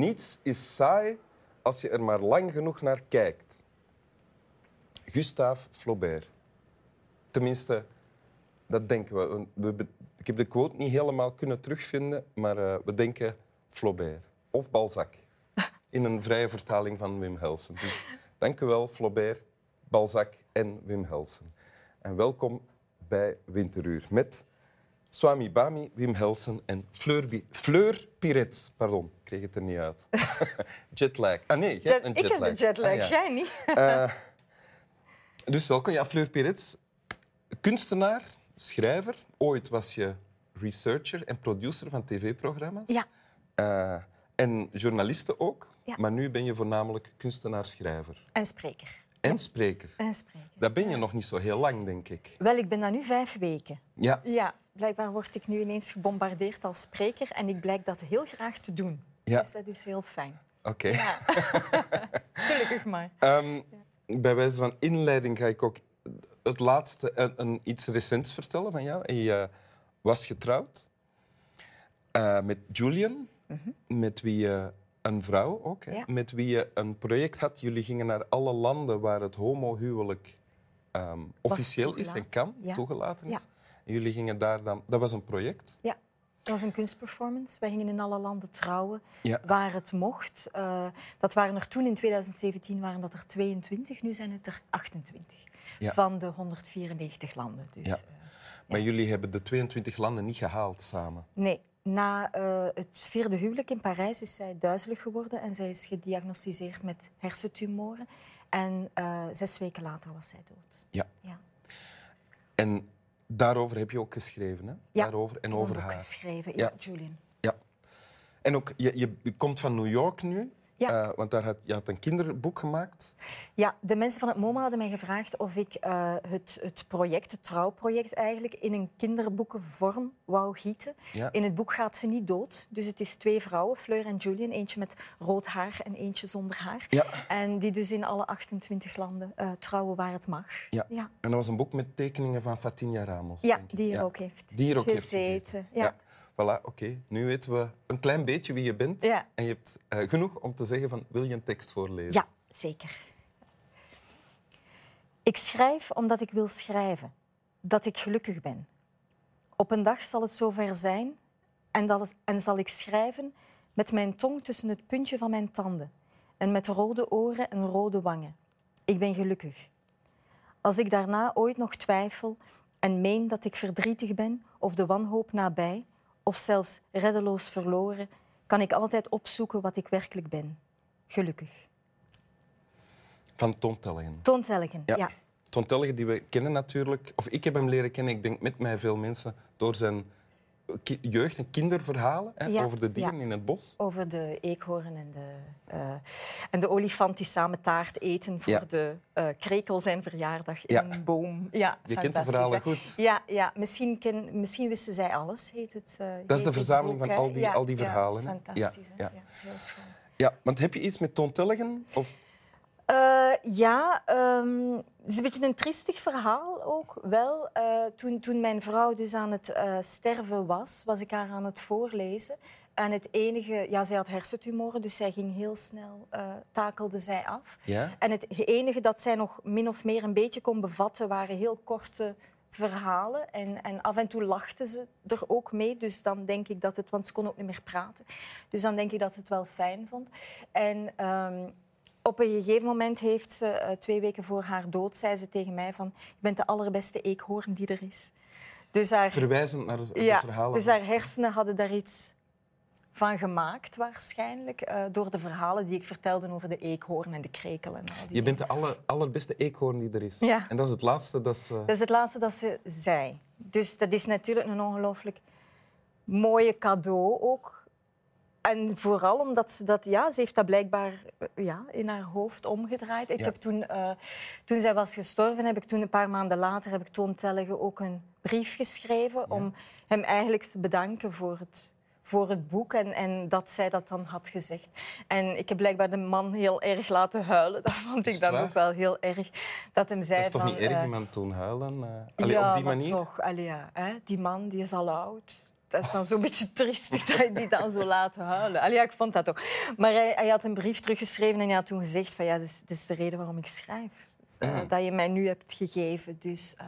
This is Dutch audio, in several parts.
Niets is saai als je er maar lang genoeg naar kijkt. Gustave Flaubert. Tenminste, dat denken we. we. Ik heb de quote niet helemaal kunnen terugvinden, maar eh, we denken Flaubert. Of Balzac. In een vrije vertaling van Wim Helsen. Dus dank u wel, Flaubert, Balzac en Wim Helsen. En welkom bij Winteruur met Swami Bami, Wim Helsen en Fleur, Bi- Fleur Pirets. Pardon, ik kreeg het er niet uit. jetlag. Ah nee, jij hebt een ik heb de jetlag, Ah, ja. jij niet. Eh, dus welkom, ja, Fleur Pirets. Kunstenaar, schrijver. Ooit was je researcher en producer van tv-programma's. Ja. Eh, en journaliste ook. Ja. Maar nu ben je voornamelijk kunstenaar-schrijver. En spreker. En spreker. En spreker. Dat ben je nog niet zo heel lang, denk ik. Wel, ik ben dat nu vijf weken. Ja. Ja, blijkbaar word ik nu ineens gebombardeerd als spreker en ik blijk dat heel graag te doen. Ja. Dus dat is heel fijn. Oké. Gelukkig maar. Ehm, bij wijze van inleiding ga ik ook het laatste, een, een iets recents vertellen van jou. Je eh, was getrouwd eh, met Julian, met wie je een vrouw ook, hè, Ja. met wie je een project had. Jullie gingen naar alle landen waar het homohuwelijk ehm, officieel is en kan, Ja. toegelaten is. Ja. En jullie gingen daar dan... Dat was een project. Ja, dat was een kunstperformance. Wij gingen in alle landen trouwen waar het mocht. Eh, dat waren er toen in 2017 waren dat er 22, nu zijn het er 28 Ja. van de 194 landen. Dus, Ja. eh, Maar jullie hebben de 22 landen niet gehaald samen. nee, na eh, het vierde huwelijk in Parijs is zij duizelig geworden en zij is gediagnosticeerd met hersentumoren. En eh, zes weken later was zij dood. Ja. Ja. En daarover heb je ook geschreven, hè? Ja, Daarover en Ik heb over haar. geschreven. Ja. Ja, Julian. Ja. En ook, je, je komt van New York nu, Ja. eh, want daar had, je had een kinderboek gemaakt. Ja, de mensen van het MoMA hadden mij gevraagd of ik eh, het, het project, het trouwproject eigenlijk, in een kinderboekenvorm wou gieten. Ja. In het boek gaat ze niet dood. Dus het is twee vrouwen, Fleur en Julian. Eentje met rood haar en eentje zonder haar. Ja. En die dus in alle 28 landen eh, trouwen waar het mag. Ja. ja. En dat was een boek met tekeningen van Fatinha Ramos. Ja, denk ik. die hier ook heeft Die hier ook heeft gezeten. gezeten. Ja. Voilà, oké. Nu weten we een klein beetje wie je bent. Ja. En je hebt eh, genoeg om te zeggen van, wil je een tekst voorlezen? Ja, zeker. Ik schrijf omdat ik wil schrijven, dat ik gelukkig ben. Op een dag zal het zover zijn en, dat het- en zal ik schrijven met mijn tong tussen het puntje van mijn tanden en met rode oren en rode wangen. Ik ben gelukkig. Als ik daarna ooit nog twijfel en meen dat ik verdrietig ben of de wanhoop nabij of zelfs reddeloos verloren, kan ik altijd opzoeken wat ik werkelijk ben. Gelukkig. Van Toon Tellegen. Ja. ja. Tellegen, die we kennen natuurlijk. Of ik heb hem leren kennen, ik denk met mij veel mensen, door zijn jeugd- en kinderverhalen hè, Ja, over de dieren ja. in het bos. Over de eekhoorn en de, eh, en de olifant die samen taart eten voor Ja. de eh, krekel zijn verjaardag in Ja. een boom. Ja, Je kent de verhalen hè? goed. Ja, ja misschien, ken, misschien wisten zij alles, heet het. eh, heet de het verzameling boek, van al die- Ja, al die ja, verhalen, dat hè? is fantastisch. Ja, hè? ja. Ja, dat is heel schoon. Ja, want heb je iets met Toon Tellegen? Of... Eh, ja, ehm, het is een beetje een triestig verhaal ook wel. Eh, toen, toen mijn vrouw dus aan het eh, sterven was, was ik haar aan het voorlezen. En het enige, ja, zij had hersentumoren, dus zij ging heel snel, takelde zij af. Ja? En het enige dat zij nog min of meer een beetje kon bevatten, waren heel korte verhalen. En, en af en toe lachte ze er ook mee. Dus dan denk ik dat het, want ze kon ook niet meer praten. Dus dan denk ik dat ze het wel fijn vond. En ehm, op een gegeven moment heeft ze, eh, twee weken voor haar dood, zei ze tegen mij van, je bent de allerbeste eekhoorn die er is. Dus haar, Verwijzend naar de ja, verhalen. dus haar hersenen hadden daar iets van gemaakt waarschijnlijk, eh, door de verhalen die ik vertelde over de eekhoorn en de krekel en al die Je bent de aller, allerbeste eekhoorn die er is. Ja. En dat is het laatste dat ze... Dat is het laatste dat ze zei. Dus dat is natuurlijk een ongelooflijk mooie cadeau ook. En vooral omdat ze dat, ja, ze heeft dat blijkbaar eh, ja, in haar hoofd omgedraaid. Ik Ja. heb toen, eh, toen zij was gestorven, heb ik toen een paar maanden later heb ik Toon Tellegen ook een brief geschreven om hem eigenlijk te bedanken voor het, voor het boek en, en dat zij dat dan had gezegd. En ik heb blijkbaar de man heel erg laten huilen. Dat vond ik dan waar? ook wel heel erg. Dat hem zei dat is toch van, niet erg eh, iemand toen huilen? eh? Allee, ja, op die manier? toch. Allee, ja, hè? Die man die is al oud. Dat is dan zo'n beetje triestig dat je die dan zo laat huilen. Allee, ja, ik vond dat ook. Maar hij, hij had een brief teruggeschreven en hij had toen gezegd van ja, dit is, dit is de reden waarom ik schrijf. Eh, Ah. dat je mij nu hebt gegeven. Dus eh,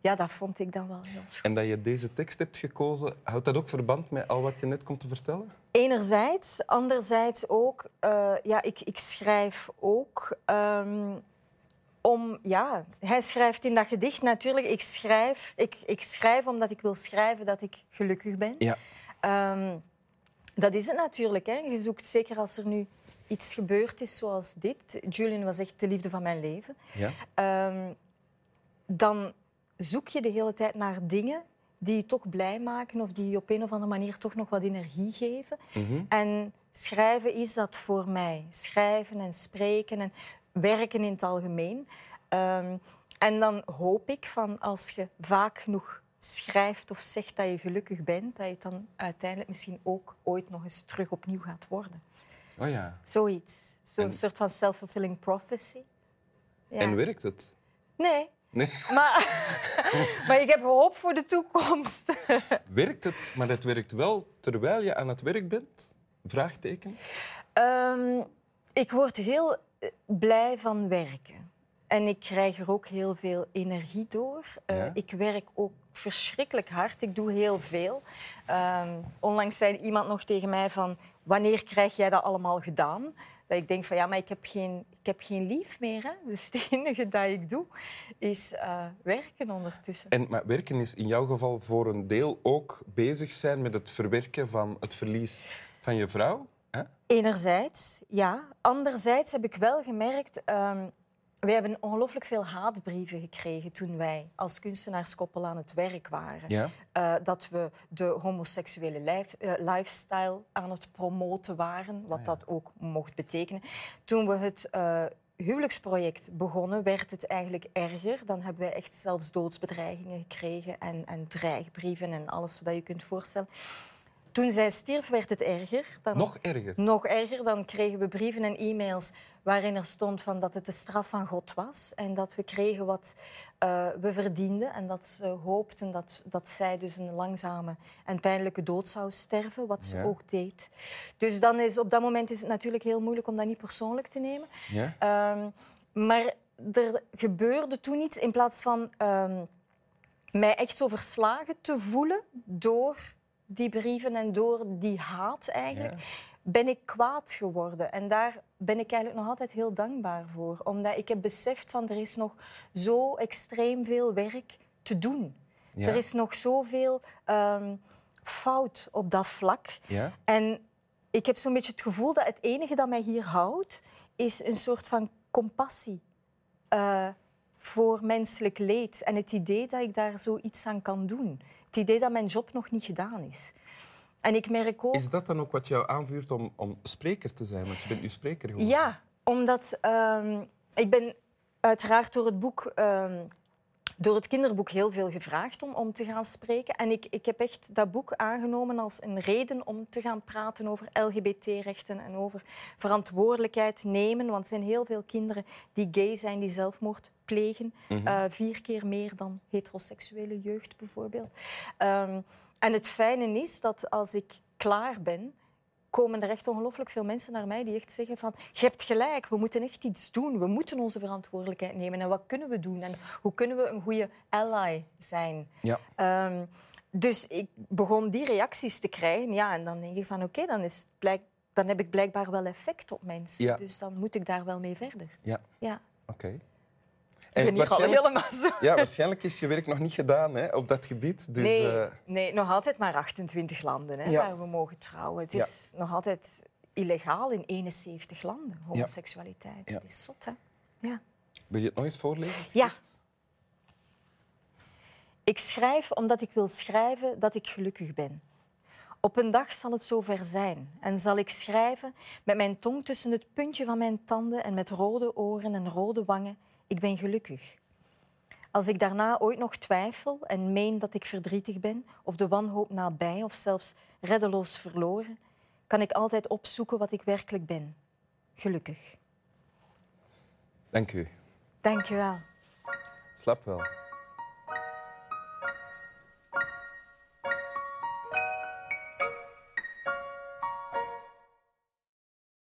ja, dat vond ik dan wel heel schoon. En dat je deze tekst hebt gekozen, houdt dat ook verband met al wat je net komt te vertellen? Enerzijds, anderzijds ook, eh, ja, ik, ik schrijf ook ehm, om, ja, hij schrijft in dat gedicht natuurlijk, ik schrijf, ik, ik schrijf omdat ik wil schrijven dat ik gelukkig ben. Ja. Ehm, dat is het natuurlijk. Hè. Je zoekt zeker als er nu iets gebeurd is zoals dit. Julian was echt de liefde van mijn leven. Ja. Ehm, dan zoek je de hele tijd naar dingen die je toch blij maken of die je op een of andere manier toch nog wat energie geven. Mhm. En schrijven is dat voor mij. Schrijven en spreken en werken in het algemeen. Ehm, en dan hoop ik van als je vaak genoeg schrijft of zegt dat je gelukkig bent, dat je het dan uiteindelijk misschien ook ooit nog eens terug opnieuw gaat worden. Oh ja. Zoiets. Zo'n En- soort van self-fulfilling prophecy. Ja. En werkt het? Nee, Nee. maar, maar ik heb hoop voor de toekomst. Werkt het, maar het werkt wel terwijl je aan het werk bent? Vraagteken. Ehm, ik word heel blij van werken. En ik krijg er ook heel veel energie door. Eh, Ja? Ik werk ook verschrikkelijk hard. Ik doe heel veel. Ehm, onlangs zei iemand nog tegen mij van... Wanneer krijg jij dat allemaal gedaan? Dat ik denk van ja, maar ik heb geen, ik heb geen lief meer. Hè? Dus het enige dat ik doe is eh, werken ondertussen. En, maar werken is in jouw geval voor een deel ook bezig zijn met het verwerken van het verlies van je vrouw. Hè? Enerzijds, ja. Anderzijds heb ik wel gemerkt... ehm wij hebben ongelooflijk veel haatbrieven gekregen toen wij als kunstenaarskoppel aan het werk waren. Ja. Eh, dat we de homoseksuele eh, lifestyle aan het promoten waren, wat Ah, ja. dat ook mocht betekenen. Toen we het eh, huwelijksproject begonnen, werd het eigenlijk erger. Dan hebben wij echt zelfs doodsbedreigingen gekregen en, en dreigbrieven en alles wat je kunt voorstellen. Toen zij stierf, werd het erger. Dan Nog erger. nog erger, dan kregen we brieven en e-mails waarin er stond van dat het de straf van God was en dat we kregen wat eh, we verdienden en dat ze hoopten dat, dat zij dus een langzame en pijnlijke dood zou sterven, wat ze Ja. ook deed. Dus dan is, op dat moment is het natuurlijk heel moeilijk om dat niet persoonlijk te nemen. Ja? Ehm, maar er gebeurde toen iets in plaats van ehm, mij echt zo verslagen te voelen door die brieven en door die haat eigenlijk, Ja. ben ik kwaad geworden. En daar ben ik eigenlijk nog altijd heel dankbaar voor. Omdat ik heb beseft van er is nog zo extreem veel werk te doen. Ja. Er is nog zoveel ehm fout op dat vlak. Ja? En ik heb zo'n beetje het gevoel dat het enige dat mij hier houdt, is een soort van compassie eh, voor menselijk leed. En het idee dat ik daar zoiets aan kan doen. Het idee dat mijn job nog niet gedaan is. En ik merk ook... Is dat dan ook wat jou aanvuurt om, om spreker te zijn? Want je bent nu spreker geworden. Ja, omdat ehm, ik ben uiteraard door het boek... ehm, door het kinderboek heel veel gevraagd om, om te gaan spreken. En ik, ik heb echt dat boek aangenomen als een reden om te gaan praten over LGBT-rechten en over verantwoordelijkheid nemen. Want er zijn heel veel kinderen die gay zijn, die zelfmoord plegen. Eh, vier keer meer dan heteroseksuele jeugd bijvoorbeeld. Ehm, en het fijne is dat als ik klaar ben, komen er echt ongelooflijk veel mensen naar mij die echt zeggen van je hebt gelijk, we moeten echt iets doen. We moeten onze verantwoordelijkheid nemen. En wat kunnen we doen? En hoe kunnen we een goede ally zijn? Ja. Ehm, dus ik begon die reacties te krijgen. Ja, en dan denk ik van oké, dan, is blijk, dan heb ik blijkbaar wel effect op mensen. Ja. Dus dan moet ik daar wel mee verder. Ja, Ja. oké. Ik ben hier al helemaal zo. ja, waarschijnlijk is je werk nog niet gedaan hè, op dat gebied. Dus, nee, eh, nee, nog altijd maar 28 landen hè, Ja. waar we mogen trouwen. Het Ja. is nog altijd illegaal in 71 landen, homoseksualiteit. Het is zot, hè? Ja. wil je het nog eens voorlezen? Ja. Ik schrijf omdat ik wil schrijven dat ik gelukkig ben. Op een dag zal het zover zijn en zal ik schrijven met mijn tong tussen het puntje van mijn tanden en met rode oren en rode wangen. Ik ben gelukkig. Als ik daarna ooit nog twijfel en meen dat ik verdrietig ben, of de wanhoop nabij, of zelfs reddeloos verloren, kan ik altijd opzoeken wat ik werkelijk ben. Gelukkig. Dank u. Dank je wel. Slap wel.